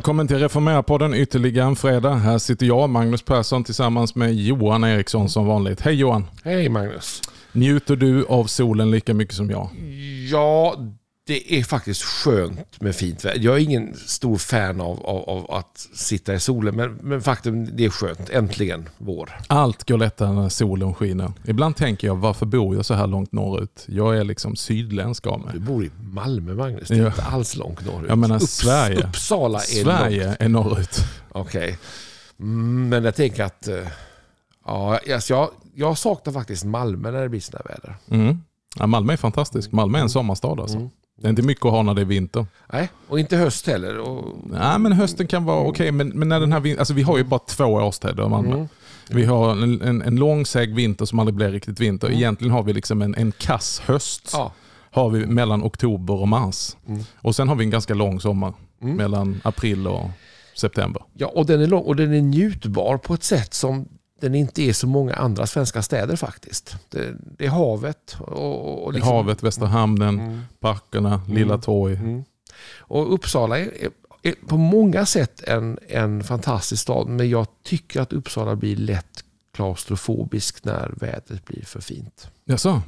Välkommen till Reformera-podden ytterligare en fredag. Här sitter jag, Magnus Persson, tillsammans med Johan Eriksson som vanligt. Hej Johan! Hej Magnus! Njuter du av solen lika mycket som jag? Ja, det är faktiskt skönt med fint väder. Jag är ingen stor fan av, av, av att sitta i solen, men, men faktum det är skönt. Äntligen vår. Allt går lättare när solen skiner. Ibland tänker jag, varför bor jag så här långt norrut? Jag är liksom sydländsk av mig. Du bor i Malmö, Magnus. Det är Ja. inte alls långt norrut. Jag menar Sverige. Uppsala är Sverige långt. är norrut. Okej. Mm, Men jag tänker att... eh, Ja, alltså jag, jag saknar faktiskt Malmö när det blir sådana väder. Mm. Ja, Malmö är fantastisk. Malmö är en sommarstad alltså. Mm. Det är inte mycket att ha när det är vinter. Nej, och inte höst heller. Och, Nej, men hösten kan vara okej. men, men när den här vin- alltså vi har ju bara två årstider i Malmö. Mm. Vi har en, en, en lång seg vinter som aldrig blir riktigt vinter. Mm. Egentligen har vi liksom en, en kass höst. ja, Har vi mellan oktober och mars. Mm. Och sen har vi en ganska lång sommar. Mm. Mellan april och september. ja, och den är lång och den är njutbar på ett sätt som den inte är så många andra svenska städer faktiskt. Det, det är havet och, och, liksom, Havet, Västra hamnen, Mm. parkerna, Lilla torg. Mm. Och Uppsala är, är, är på många sätt en, en fantastisk stad, men jag tycker att Uppsala blir lätt klaustrofobisk när vädret blir för fint. Jaså?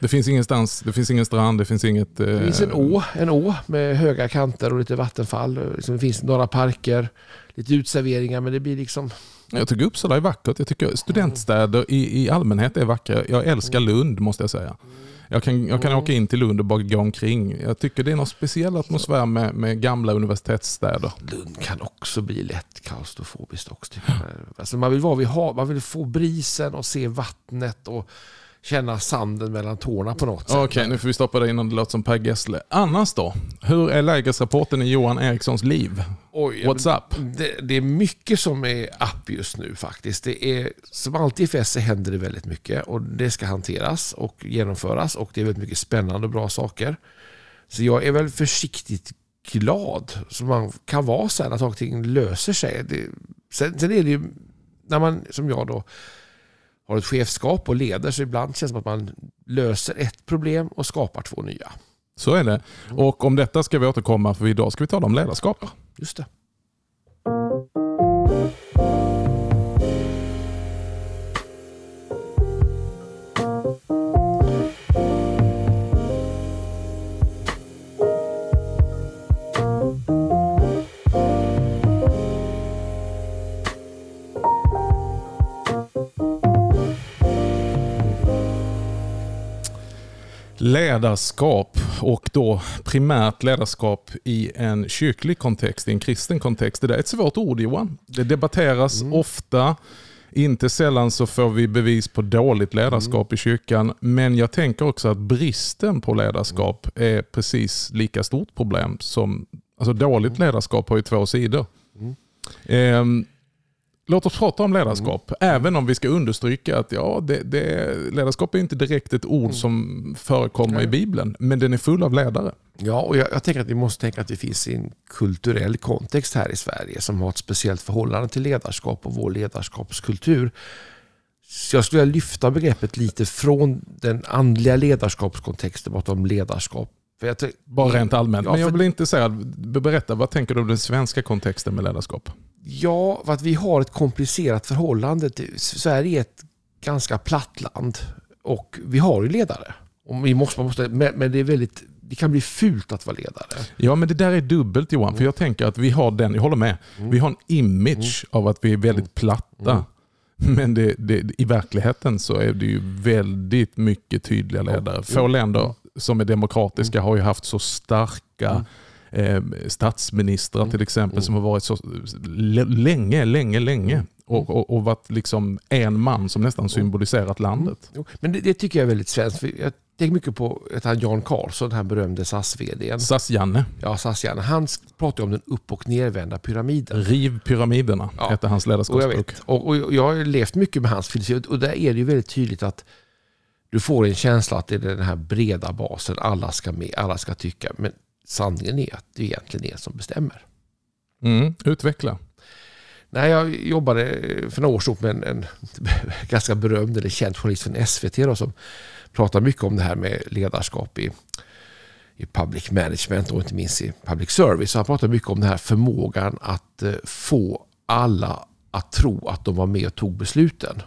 Det finns ingenstans, det finns ingen strand, det finns inget... eh, Det finns en å, en å med höga kanter och lite vattenfall. Liksom Det finns några parker, lite utserveringar, men det blir liksom... Jag tycker Uppsala är vackert. Jag tycker studentstäder i, i allmänhet är vackra. Jag älskar Lund måste jag säga. Jag kan, jag kan Mm. åka in till Lund och bara gå omkring. Jag tycker det är någon speciell atmosfär med, med gamla universitetsstäder. Lund kan också bli lätt klaustrofobiskt också. Alltså man vill vara vid hav, man vill få brisen och se vattnet och känna sanden mellan tårna på något sätt. Okej, nu får vi stoppa det innan det låter som Per Gessle. Annars då? Hur är lägesrapporten i Johan Erikssons liv? Oj, What's up? Det, det är mycket som är app just nu faktiskt. Det är, som alltid i FS så händer det väldigt mycket och det ska hanteras och genomföras och det är väldigt mycket spännande och bra saker. Så jag är väl försiktigt glad som man kan vara sen att saker och ting löser sig. Det, sen, sen är det ju när man som jag då har ett chefskap och leder så ibland känns det som att man löser ett problem och skapar två nya. Så är det. Och om detta ska vi återkomma för idag ska vi tala om ledarskap. Just det. Ledarskap och då primärt ledarskap i en kyrklig kontext, i en kristen kontext. Det där är ett svårt ord Johan. Det debatteras ofta. Inte sällan så får vi bevis på dåligt ledarskap i kyrkan. Men jag tänker också att bristen på ledarskap är precis lika stort problem som... Alltså dåligt ledarskap har ju två sidor. Mm. Låt oss prata om ledarskap, även om vi ska understryka att ja, det, det, ledarskap är inte direkt ett ord som förekommer i Nej. Bibeln, men den är full av ledare. Ja, och jag, jag tänker att vi måste tänka att det finns en kulturell kontext här i Sverige som har ett speciellt förhållande till ledarskap och vår ledarskapskultur. Så jag skulle vilja lyfta begreppet lite från den andliga ledarskapskontexten bortom ledarskap. Jag Bara rent allmänt. Ja, Men jag för- blir intresserad, berätta, vad tänker du om den svenska kontexten med ledarskap? Ja, för att vi har ett komplicerat förhållande. Till, Sverige är ett ganska platt land och vi har ju ledare. Och vi måste, man måste, men, det, är väldigt, det kan bli fult att vara ledare. Ja, men det där är dubbelt Johan, för jag tänker att vi har den, jag håller med, vi har en image av att vi är väldigt platta. Men det, det, i verkligheten så är det ju väldigt mycket tydliga ledare. Få länder som är demokratiska har ju haft så starka eh, statsministrar till exempel som har varit så länge, länge, länge. Och, och, och varit liksom en man som nästan symboliserat landet. Men det, det tycker jag är väldigt svenskt. Jag tänker mycket på han Jan Karlsson, den här berömde SAS-vdn. SAS-Janne, Ja, SAS-Janne. Han pratar om den upp och nervända pyramiden. riv pyramiderna, Ja. hette hans Och jag, ledarskapsbok. vet, och, och jag har levt mycket med hans filosofi och där är det ju väldigt tydligt att du får en känsla att det är den här breda basen, alla ska med, alla ska tycka. Men sanningen är att det egentligen är som bestämmer. Mm, utveckla. När jag jobbade för några år sedan med en, en ganska berömd eller känd journalist från SVT då, som pratar mycket om det här med ledarskap i, i public management och inte minst i public service. Så han pratar mycket om den här förmågan att eh, få alla att tro att de var med och tog besluten.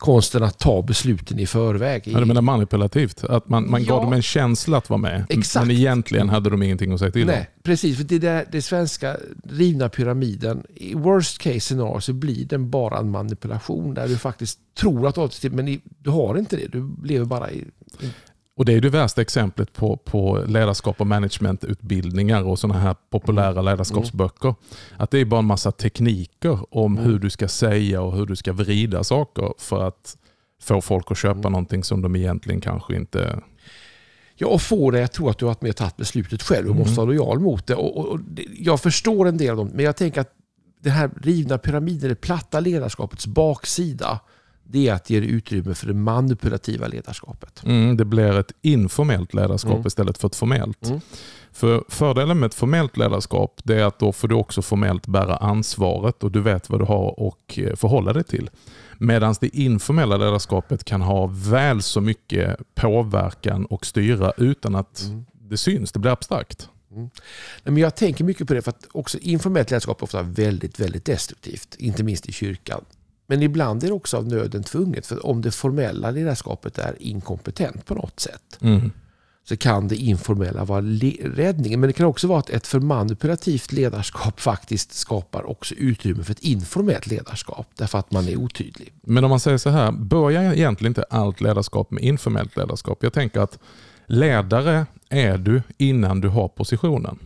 Konsten att ta besluten i förväg. Ja, du menar manipulativt? Att man, man Ja. gav dem en känsla att vara med, Exakt. men egentligen hade de ingenting att säga till om. Nej, precis. För det, där, det svenska rivna pyramiden, i worst case scenario så blir den bara en manipulation där du faktiskt tror att du har men du har inte det. Du lever bara i... Och Det är det värsta exemplet på, på ledarskap och managementutbildningar och sådana här populära ledarskapsböcker. Att det är bara en massa tekniker om hur du ska säga och hur du ska vrida saker för att få folk att köpa någonting som de egentligen kanske inte... Ja, och få dig att tro att du har varit med och tagit beslutet själv och måste vara lojal mot det. Och, och, och det. Jag förstår en del av dem, men jag tänker att den här rivna pyramiden, det platta ledarskapets baksida, det är att ge utrymme för det manipulativa ledarskapet. Mm, det blir ett informellt ledarskap Mm. istället för ett formellt. Mm. För Fördelen med ett formellt ledarskap är att då får du också formellt bära ansvaret och du vet vad du har och eh, förhålla dig till. Medan det informella ledarskapet kan ha väl så mycket påverkan och styra utan att Mm. det syns. Det blir abstrakt. Nej, Men jag tänker mycket på det för att också informellt ledarskap är ofta väldigt, väldigt destruktivt. Inte minst i kyrkan. Men ibland är det också av nöden tvunget. För om det formella ledarskapet är inkompetent på något sätt Mm. så kan det informella vara räddningen. Men det kan också vara att ett för manipulativt ledarskap faktiskt skapar också utrymme för ett informellt ledarskap. Därför att man är otydlig. Men om man säger så här, börjar egentligen inte allt ledarskap med informellt ledarskap? Jag tänker att ledare är du innan du har positionen.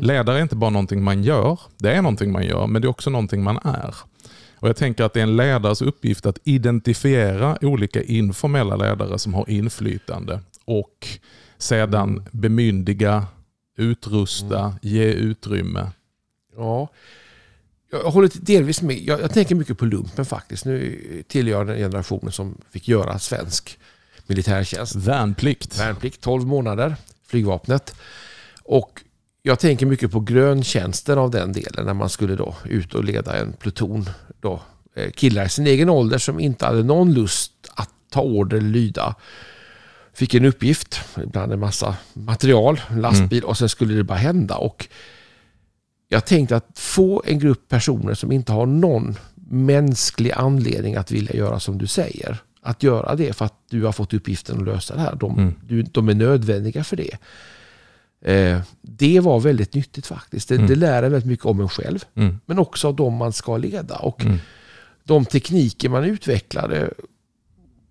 Ledare är inte bara någonting man gör, det är någonting man gör, men det är också någonting man är. Och Jag tänker att det är en ledares uppgift att identifiera olika informella ledare som har inflytande och sedan bemyndiga, utrusta, ge utrymme. Ja. Jag håller delvis med. Jag, jag tänker mycket på lumpen faktiskt. Nu tillhör jag den generationen som fick göra svensk militärtjänst. Värnplikt. Värnplikt 12 månader, flygvapnet. Och jag tänker mycket på gröntjänsten av den delen när man skulle då ut och leda en pluton. Då, eh, killar i sin egen ålder som inte hade någon lust att ta order eller lyda. Fick en uppgift, ibland en massa material, lastbil och sen skulle det bara hända. Och jag tänkte att få en grupp personer som inte har någon mänsklig anledning att vilja göra som du säger. Att göra det för att du har fått uppgiften att lösa det här. De, Mm. du, de är nödvändiga för det. Eh, det var väldigt nyttigt faktiskt. Det, Mm. det lär en väldigt mycket om en själv. Mm. Men också av de man ska leda. Och Mm. de tekniker man utvecklade,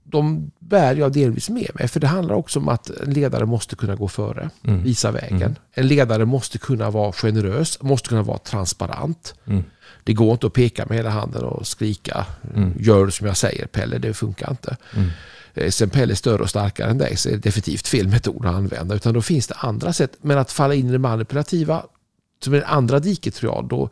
de bär jag delvis med mig. För det handlar också om att en ledare måste kunna gå före, Mm. visa vägen. Mm. En ledare måste kunna vara generös, måste kunna vara transparent. Mm. Det går inte att peka med hela handen och skrika gör som jag säger Pelle, det funkar inte. Eh, Sen Pelle är större och starkare än dig så är det definitivt fel metod att använda. Utan då finns det andra sätt. Men att falla in i det manipulativa, som är det andra diket tror jag, då,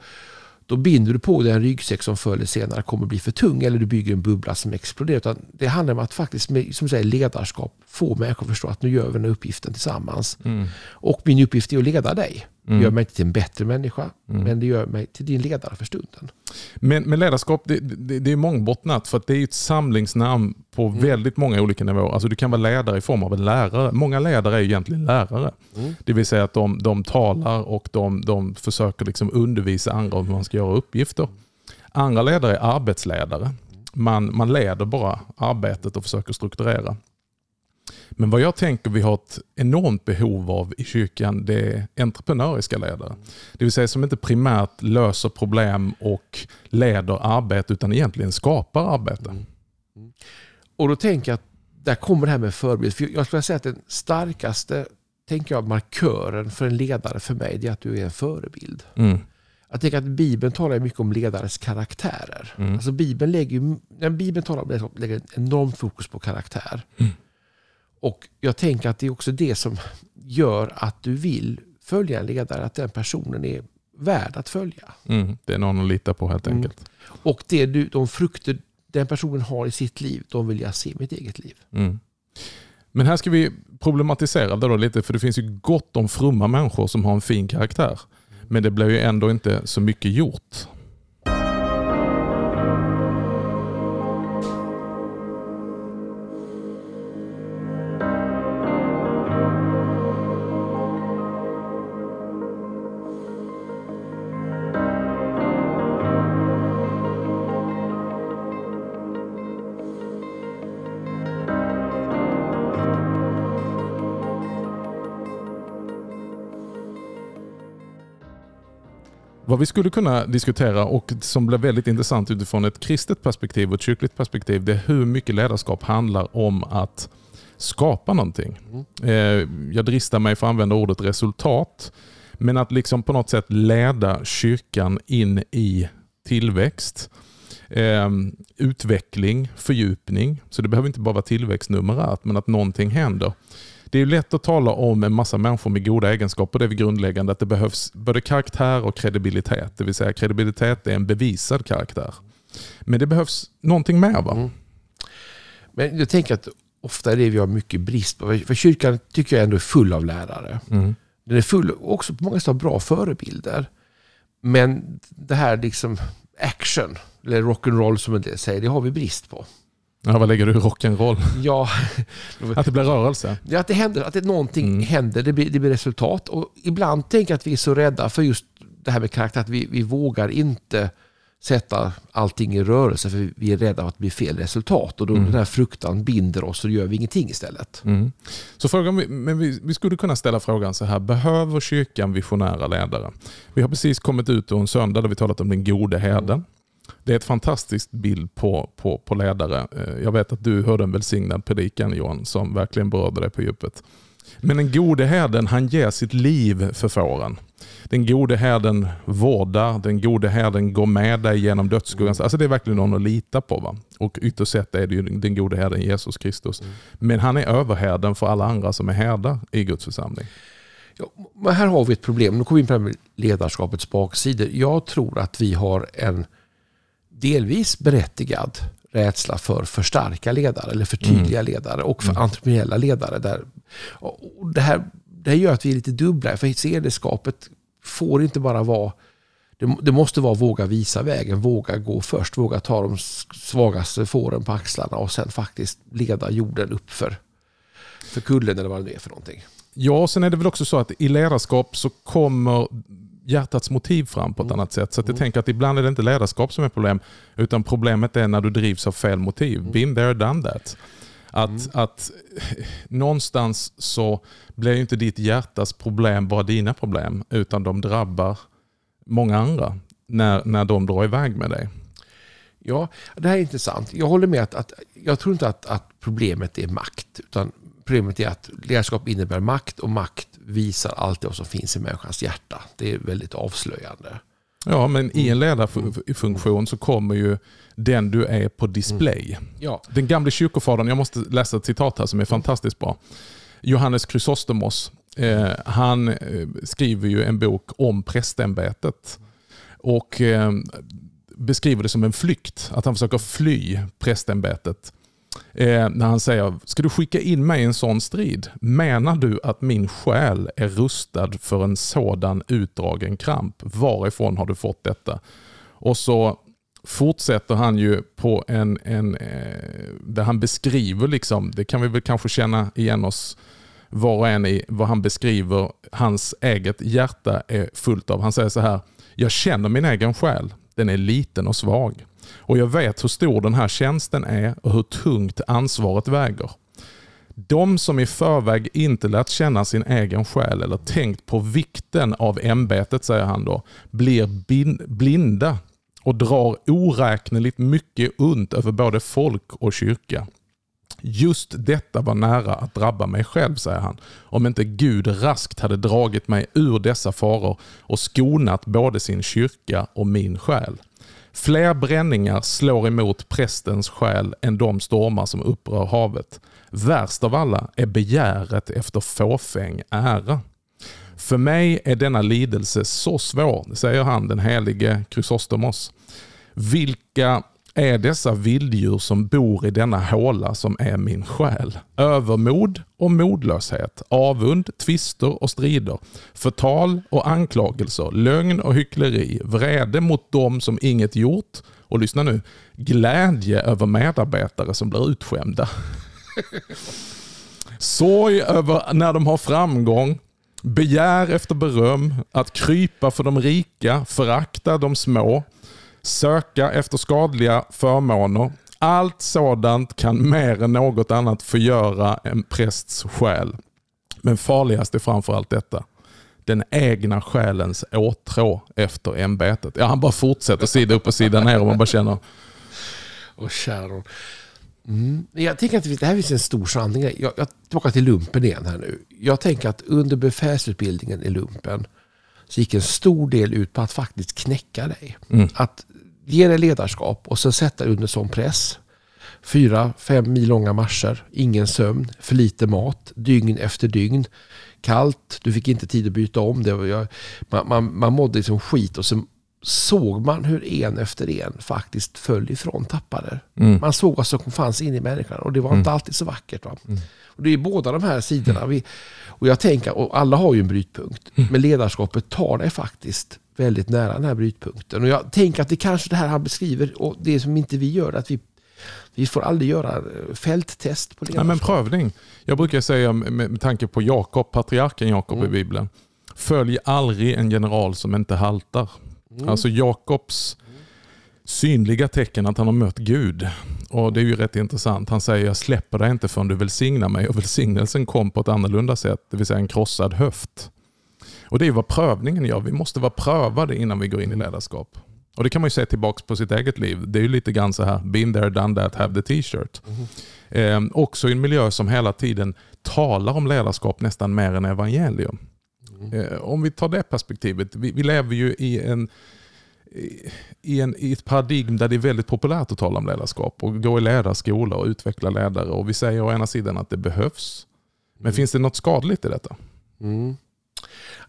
då binder du på dig en ryggsäck som förr eller senare kommer bli för tung eller du bygger en bubbla som exploderar. Utan det handlar om att faktiskt med som säger, ledarskap få människor att förstå att nu gör vi den här uppgiften tillsammans. Mm. Och min uppgift är att leda dig. Det Mm. gör mig inte till en bättre människa, Mm. men det gör mig till din ledare för stunden. Men, men ledarskap det, det, det är mångbottnat för att det är ett samlingsnamn på väldigt många olika nivåer. Alltså du kan vara ledare i form av en lärare. Många ledare är egentligen lärare. Mm. Det vill säga att de, de talar och de, de försöker liksom undervisa andra om hur man ska göra uppgifter. Andra ledare är arbetsledare. Man, man leder bara arbetet och försöker strukturera. Men vad jag tänker vi har ett enormt behov av i kyrkan det är entreprenöriska ledare. Det vill säga som inte primärt löser problem och leder arbete utan egentligen skapar arbete. Och då tänker jag att där kommer det här med förebild. För jag skulle säga att den starkaste tänker jag, markören för en ledare för mig är att du är en förebild. Mm. Jag tänker att Bibeln talar mycket om ledares karaktärer. Mm. Alltså Bibeln lägger, när Bibeln talar om det lägger enormt fokus på karaktär. Mm. Och jag tänker att det är också det som gör att du vill följa en ledare, att den personen är värd att följa. Mm. Det är någon att lita på helt Mm. enkelt. Och det du, de frukter den personen har i sitt liv, de vill jag se i mitt eget liv. Mm. Men här ska vi problematisera det då lite för det finns ju gott om frumma människor som har en fin karaktär. Men det blir ju ändå inte så mycket gjort. Vi skulle kunna diskutera och som blir väldigt intressant utifrån ett kristet perspektiv och ett kyrkligt perspektiv, det är hur mycket ledarskap handlar om att skapa någonting. Mm. Jag dristar mig för att använda ordet resultat, men att liksom på något sätt leda kyrkan in i tillväxt, eh, utveckling, fördjupning. Så det behöver inte bara vara tillväxt numerärt, men att någonting händer. Det är lätt att tala om en massa människor med goda egenskaper. Det är grundläggande att det behövs både karaktär och kredibilitet. Det vill säga kredibilitet är en bevisad karaktär. Men det behövs någonting mer va? Mm. Men jag tänker att ofta är det vi har mycket brist på. För kyrkan tycker jag ändå är full av lärare. Mm. Den är full också på många sätt av bra förebilder. Men det här liksom action, eller rock'n'roll som en del säger, det har vi brist på. Ja, vad lägger du i rock'n'roll? Ja. att det blir rörelse? Ja, att det händer, att det, någonting mm. händer, det blir, det blir resultat. Och ibland tänker jag att vi är så rädda för just det här med karaktär, att vi, vi vågar inte sätta allting i rörelse för vi är rädda att det blir fel resultat. Och då mm. den här fruktan binder oss och gör vi ingenting istället. Mm. Så frågan, men vi, vi, skulle kunna ställa frågan så här, behöver kyrkan visionära ledare? Vi har precis kommit ut ur en söndag där vi talat om den gode herden. Mm. Det är ett fantastiskt bild på, på, på ledare. Eh, jag vet att du hörde en välsignad predikan Johan som verkligen berörde dig på djupet. Men den gode herden han ger sitt liv för fåren. Den gode herden vårdar, den gode herden går med dig genom dödsskuggan. Alltså det är verkligen någon att lita på. Va? Och ytterst sett är det ju den gode herden Jesus Kristus. Mm. Men han är överherden för alla andra som är herdar i Guds församling. Ja, här har vi ett problem. Nu kommer vi in på ledarskapets baksidor. Jag tror att vi har en delvis berättigad rädsla för för starka ledare eller för tydliga mm. ledare och för mm. entreprenöriella ledare. Där, och det, här, det här gör att vi är lite dubbla. För ledarskapet får inte bara vara det, det, måste vara våga visa vägen, våga gå först, våga ta de svagaste fåren på axlarna och sen faktiskt leda jorden upp för, för kullen eller vad det är för någonting. Ja, sen är det väl också så att i ledarskap så kommer hjärtats motiv fram på ett mm. annat sätt. Så jag mm. tänker att ibland är det inte ledarskap som är problem, utan problemet är när du drivs av fel motiv. Mm. Been there, done that. Att, mm. att någonstans så blir inte ditt hjärtas problem bara dina problem, utan de drabbar många andra när, när de drar iväg med dig. Ja, det här är intressant. Jag håller med att, att jag tror inte att, att problemet är makt, utan problemet är att ledarskap innebär makt och makt visar allt det som finns i människans hjärta. Det är väldigt avslöjande. Ja, men i en ledarfunktion så kommer ju den du är på display. Mm. Ja. Den gamle kyrkofadern, jag måste läsa ett citat här som är fantastiskt bra. Johannes Chrysostomos, eh, han eh, skriver ju en bok om prästämbetet. Och eh, beskriver det som en flykt, att han försöker fly prästämbetet. Eh, när han säger, ska du skicka in mig i en sån strid? Menar du att min själ är rustad för en sådan utdragen kramp? Varifrån har du fått detta? Och så fortsätter han ju på en, en eh, där han beskriver, liksom, det kan vi väl kanske känna igen oss var och en i, vad han beskriver hans eget hjärta är fullt av. Han säger så här, jag känner min egen själ, den är liten och svag. Och jag vet hur stor den här tjänsten är och hur tungt ansvaret väger. De som i förväg inte lärt känna sin egen själ eller tänkt på vikten av ämbetet, säger han då, blir blinda och drar oräkneligt mycket ont över både folk och kyrka. Just detta var nära att drabba mig själv, säger han, om inte Gud raskt hade dragit mig ur dessa faror och skonat både sin kyrka och min själ. Fler bränningar slår emot prästens själ än de stormar som upprör havet. Värst av alla är begäret efter fåfäng ära. För mig är denna lidelse så svår, säger han den helige Chrysostomos. Vilka är dessa vilddjur som bor i denna håla som är min själ. Övermod och modlöshet, avund, tvister och strider, förtal och anklagelser, lögn och hyckleri, vrede mot dem som inget gjort och lyssna nu, glädje över medarbetare som blir utskämda. Sorg över när de har framgång, begär efter beröm, att krypa för de rika, förakta de små, söka efter skadliga förmåner. Allt sådant kan mer än något annat förgöra en prästs själ. Men farligast är framförallt detta. den egna själens åtrå efter ämbetet. Ja, han bara fortsätter sida upp och sida ner och man bara känner... Och Sharon. Mm. Jag tänker att det här finns en stor sanning. Jag, jag tillbaka till lumpen igen här nu. Jag tänker att under befälsutbildningen i lumpen så gick en stor del ut på att faktiskt knäcka dig. Mm. Att ge dig ledarskap och sen sätta dig under sån press. Fyra, fem mil långa marscher, ingen sömn, för lite mat, dygn efter dygn. Kallt, du fick inte tid att byta om. Det jag, man, man, man mådde liksom skit och sen såg man hur en efter en faktiskt föll ifrån, tappade. Mm. Man såg vad som fanns inne i människan och det var mm. inte alltid så vackert. Va? Mm. Och det är båda de här sidorna. Vi, och jag tänker, och alla har ju en brytpunkt, mm. men ledarskapet tar dig faktiskt väldigt nära den här brytpunkten. Och jag tänker att det kanske det här han beskriver, och det som inte vi gör, att vi vi får aldrig göra eh, fälttest på ledarskap. Nej, men prövning. Jag brukar säga med, med tanke på Jakob, patriarken Jakob mm. i Bibeln. Följ aldrig en general som inte haltar. Mm. Alltså Jakobs synliga tecken att han har mött Gud. Och Det är ju rätt intressant. Han säger jag släpper dig inte förrän du välsignar mig. Och Välsignelsen kom på ett annorlunda sätt, det vill säga en krossad höft. Och Det är vad prövningen gör. Vi måste vara prövade innan vi går in i ledarskap. Och Det kan man ju se tillbaka på sitt eget liv. Det är ju lite grann så här, been there, done that, have the t-shirt. Mm. Eh, också i en miljö som hela tiden talar om ledarskap nästan mer än evangelium. Mm. Om vi tar det perspektivet, vi, vi lever ju i en i, en, i ett paradigm där det är väldigt populärt att tala om ledarskap och gå i ledarskola och utveckla ledare. Och Vi säger å ena sidan att det behövs. Men mm. finns det något skadligt i detta? Mm.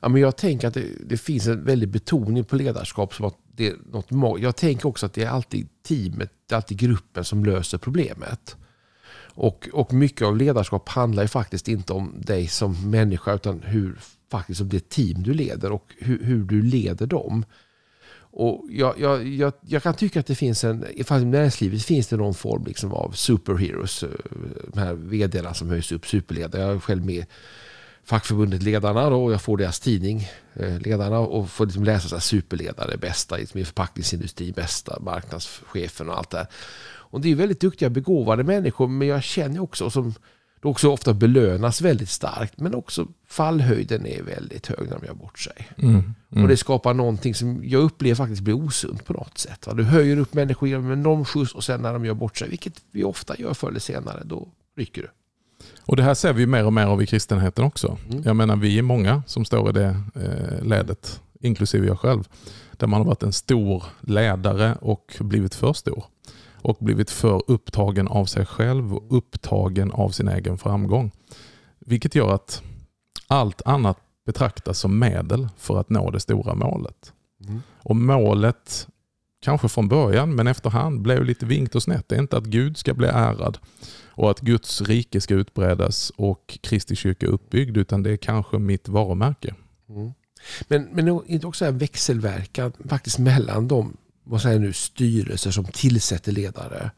Ja, men jag tänker att det, det, finns en väldig betoning på ledarskap. Som att det är något, jag tänker också att det är alltid teamet, det är alltid gruppen som löser problemet. Och, och mycket av ledarskap handlar ju faktiskt inte om dig som människa utan hur faktiskt om det team du leder och hur, hur du leder dem. Och jag, jag, jag, jag, kan tycka att det finns en, i näringslivet finns det någon form liksom av superheroes. Eh, de här vdarna som höjs upp, superledare. Jag är själv med fackförbundet Ledarna då, och jag får deras tidning eh, Ledarna och får liksom läsa så här superledare, bästa liksom i förpackningsindustrin, bästa marknadschefen och allt det här. Och det är väldigt duktiga begåvade människor men jag känner också som också ofta belönas väldigt starkt men också fallhöjden är väldigt hög när de gör bort sig. Mm, mm. Och det skapar någonting som jag upplever faktiskt blir osunt på något sätt. Du höjer upp människor genom enorm skjuts och sen när de gör bort sig, vilket vi ofta gör förr eller senare, då rycker du. Och Det här ser vi mer och mer av i kristenheten också. Mm. Jag menar vi är många som står i det eh, ledet, inklusive jag själv. Där man har varit en stor ledare och blivit för stor och blivit för upptagen av sig själv och upptagen av sin egen framgång. Vilket gör att allt annat betraktas som medel för att nå det stora målet. Mm. Och målet, kanske från början men efterhand, blev lite vinkt och snett. Det är inte att Gud ska bli ärad och att Guds rike ska utbredas och Kristi kyrka uppbyggd utan det är kanske mitt varumärke. Mm. Men, men också en växelverkan faktiskt mellan de vad säger jag nu, styrelser som tillsätter ledare.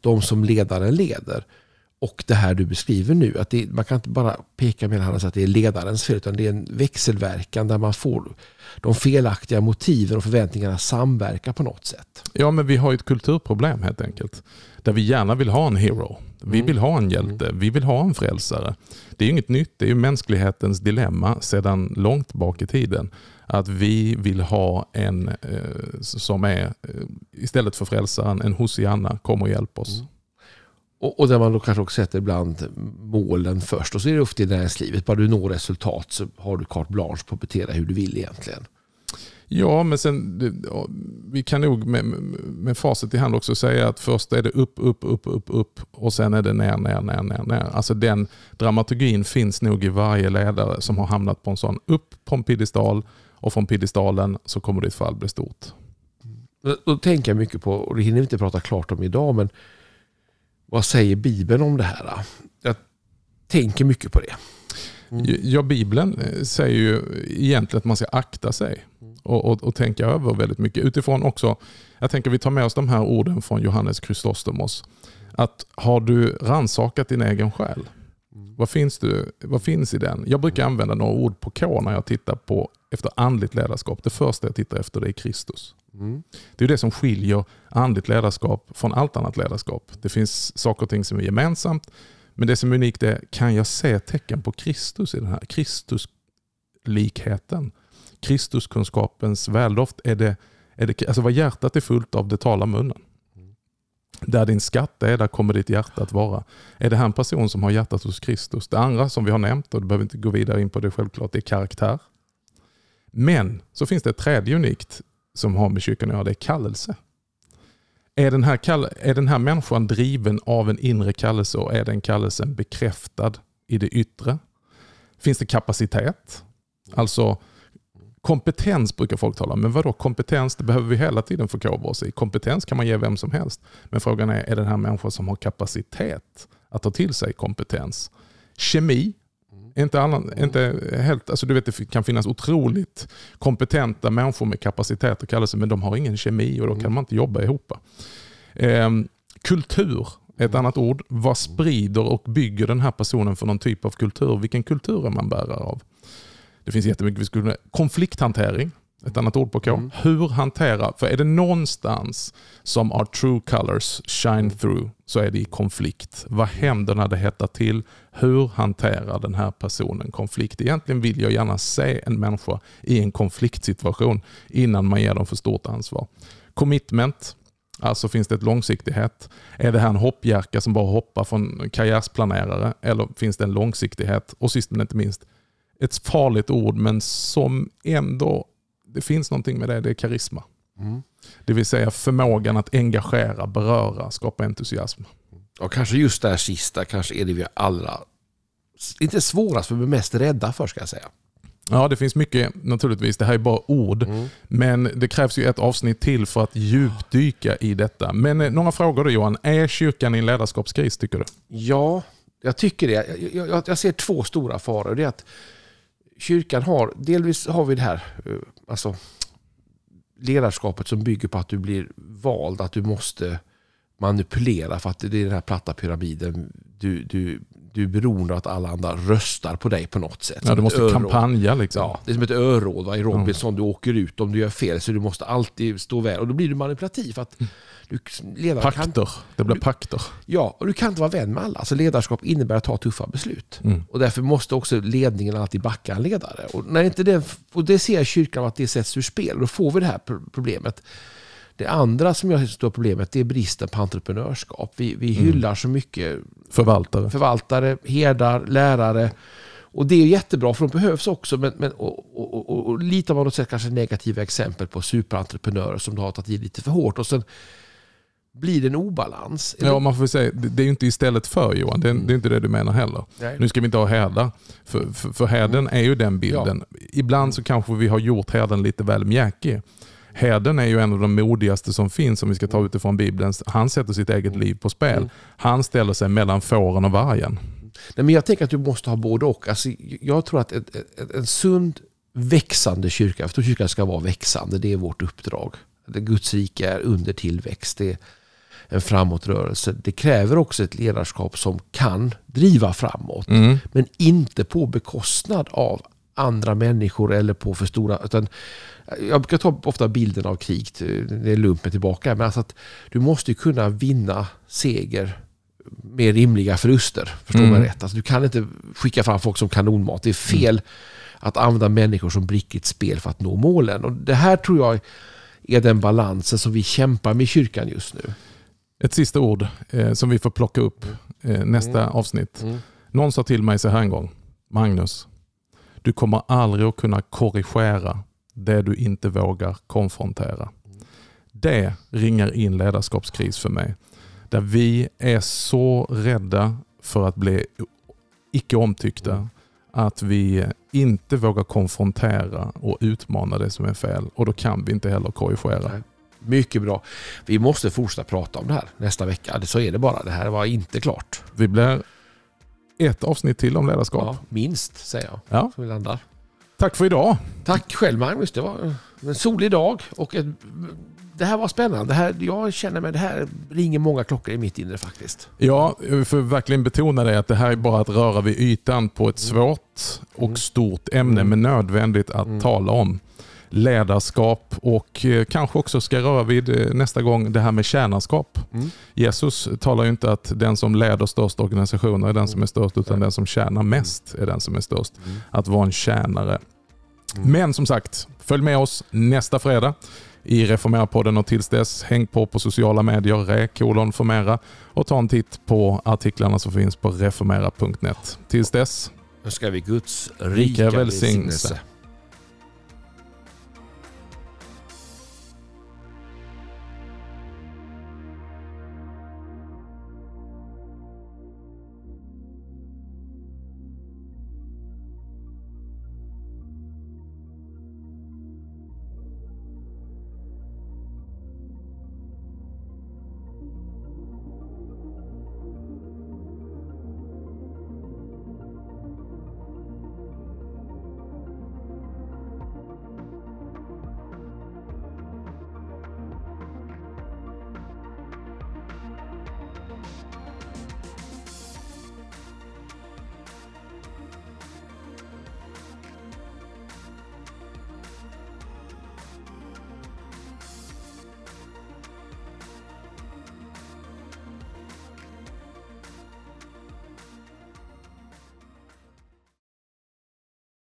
De som ledaren leder. Och det här du beskriver nu, att det, man kan inte bara peka med handen säga att det är ledarens fel, utan det är en växelverkan där man får de felaktiga motiven och förväntningarna samverka på något sätt. Ja, men vi har ett kulturproblem helt enkelt. Där vi gärna vill ha en hero. Vi mm. vill ha en hjälte. Mm. Vi vill ha en frälsare. Det är inget nytt. Det är ju mänsklighetens dilemma sedan långt bak i tiden att vi vill ha en eh, som är, eh, istället för frälsaren, en Hosianna, kom och hjälp oss. Mm. Och, och, där man då kanske också sätter ibland målen först. Och så är det ofta i näringslivet, bara du når resultat så har du carte blanche på att bete dig hur du vill egentligen. Ja, men sen, vi kan nog med, med facit i hand också säga att först är det upp, upp, upp, upp, upp och sen är det ner, ner, ner, ner, ner. Alltså den dramaturgin finns nog i varje ledare som har hamnat på en sån upp på en piedestal och från piedestalen så kommer ditt fall bli stort. Då tänker jag mycket på, och det hinner vi inte prata klart om idag, men vad säger Bibeln om det här? Jag tänker mycket på det. Mm. Ja, Bibeln eh, säger ju egentligen att man ska akta sig och, och, och, tänka över väldigt mycket. Utifrån också, jag tänker vi tar med oss de här orden från Johannes Chrysostomos. Att har du ransakat din egen själ? Mm. Vad, finns du, vad finns i den? Jag brukar använda några ord på K när jag tittar på efter andligt ledarskap. Det första jag tittar efter är Kristus. Mm. Det är det som skiljer andligt ledarskap från allt annat ledarskap. Det finns saker och ting som är gemensamt. Men det som är unikt är, kan jag se tecken på Kristus i den här? Kristus Gudlikheten, Kristuskunskapens väldoft, är det, är det, alltså vad hjärtat är fullt av, det talar munnen. Där din skatt är, där kommer ditt hjärta att vara. Är det här en person som har hjärtat hos Kristus? Det andra som vi har nämnt, och du behöver inte gå vidare in på det självklart, det är karaktär. Men så finns det ett tredje unikt som har med kyrkan att göra, det är kallelse. Är den, här är den här människan driven av en inre kallelse och är den kallelsen bekräftad i det yttre? Finns det kapacitet? Alltså kompetens brukar folk tala om. Men vadå kompetens? Det behöver vi hela tiden förkovra oss i. Kompetens kan man ge vem som helst. Men frågan är, är den här människan som har kapacitet att ta till sig kompetens? Kemi inte, annan, inte helt, alltså du vet, det kan finnas otroligt kompetenta människor med kapacitet och kallelse, men de har ingen kemi och då kan man inte jobba ihop. Eh, kultur ett annat ord. Vad sprider och bygger den här personen för någon typ av kultur? Vilken kultur är man bärare av? Det finns jättemycket vi skulle Konflikthantering ett annat ord på K. Mm. Hur hantera, för är det någonstans som our true colors shine through så är det i konflikt. Vad händer när det hettar till? Hur hanterar den här personen konflikt? Egentligen vill jag gärna se en människa i en konfliktsituation innan man ger dem för stort ansvar. Commitment, alltså finns det ett långsiktighet? Är det här en hoppjärka som bara hoppar från karriärsplanerare eller finns det en långsiktighet? Och sist men inte minst, ett farligt ord men som ändå det finns någonting med det, det är karisma. Mm. Det vill säga förmågan att engagera, beröra, skapa entusiasm. Och kanske just det här sista kanske är det vi allra, inte svårast, men mest rädda för ska jag säga. Ja, det finns mycket naturligtvis. Det här är bara ord. Mm. Men det krävs ju ett avsnitt till för att djupdyka i detta. Men eh, några frågor då Johan. Är kyrkan i en ledarskapskris tycker du? Ja, jag tycker det. Jag, jag, jag ser två stora faror. Det är att kyrkan har, delvis har vi det här, eh, alltså ledarskapet som bygger på att du blir vald, att du måste manipulera för att det är den här platta pyramiden. Du, du, du är beroende av att alla andra röstar på dig på något sätt. Ja, du måste kampanja liksom. Ja, det är som ett öråd i Robinson. Mm. Du åker ut om du gör fel så du måste alltid stå väl. Och då blir du manipulativ. Att du, pakter. Kan, det blir pakter. Ja, och du kan inte vara vän med alla. Alltså ledarskap innebär att ta tuffa beslut. Mm. Och därför måste också ledningen alltid backa en ledare. Och, när inte det, och det ser kyrkan att det sätts ur spel. Då får vi det här problemet. Det andra som jag ser stora problemet det är bristen på entreprenörskap. Vi, vi mm. hyllar så mycket förvaltare, förvaltare herdar, lärare. Och det är jättebra för de behövs också. Men, men, och, och, och, och lite har man sett kanske negativa exempel på superentreprenörer som har tagit i lite för hårt. Och sen blir det en obalans. Ja, man får säga, det är ju inte istället för Johan. Det är, mm. det är inte det du menar heller. Nej. Nu ska vi inte ha härdar. För, för, för härden mm. är ju den bilden. Ja. Ibland så kanske vi har gjort härden lite väl mjäkig. Herden är ju en av de modigaste som finns om vi ska ta utifrån Bibeln. Han sätter sitt eget liv på spel. Mm. Han ställer sig mellan fåren och vargen. Nej, men jag tänker att du måste ha både och. Alltså, jag tror att ett, en sund växande kyrka, för kyrkan ska vara växande, det är vårt uppdrag. Guds rike är under tillväxt. Det är en framåtrörelse. Det kräver också ett ledarskap som kan driva framåt. Mm. Men inte på bekostnad av andra människor eller på för stora... Utan jag brukar ta ofta bilden av krig, det är lumpen tillbaka. Men alltså att du måste kunna vinna seger med rimliga förluster. Förstår mm. man rätt? Alltså du kan inte skicka fram folk som kanonmat. Det är fel mm. att använda människor som ett spel för att nå målen. Och det här tror jag är den balansen som vi kämpar med i kyrkan just nu. Ett sista ord eh, som vi får plocka upp eh, nästa mm. avsnitt. Mm. Någon sa till mig så här en gång. Magnus, du kommer aldrig att kunna korrigera det du inte vågar konfrontera. Det ringar in ledarskapskris för mig. Där vi är så rädda för att bli icke omtyckta att vi inte vågar konfrontera och utmana det som är fel. Och då kan vi inte heller korrigera. Mycket bra. Vi måste fortsätta prata om det här nästa vecka. Så är det bara. Det här var inte klart. Vi blir ett avsnitt till om ledarskap. Ja, minst säger jag. Ja. Så vi landar. Tack för idag. Tack själv Magnus. Det var en solig dag och ett, det här var spännande. Det här, jag känner mig, det här ringer många klockor i mitt inre faktiskt. Ja, jag får verkligen betona det att det här är bara att röra vid ytan på ett svårt och mm. stort ämne mm. men nödvändigt att mm. tala om ledarskap och eh, kanske också ska röra vid eh, nästa gång det här med tjänarskap. Mm. Jesus talar ju inte att den som leder störst organisationer är den som är störst, utan den som tjänar mest är den som är störst. Mm. Att vara en tjänare. Mm. Men som sagt, följ med oss nästa fredag i Reformera-podden och tills dess häng på på sociala medier, re formera och ta en titt på artiklarna som finns på reformera.net. Tills dess önskar vi Guds rika, rika välsignelse. välsignelse.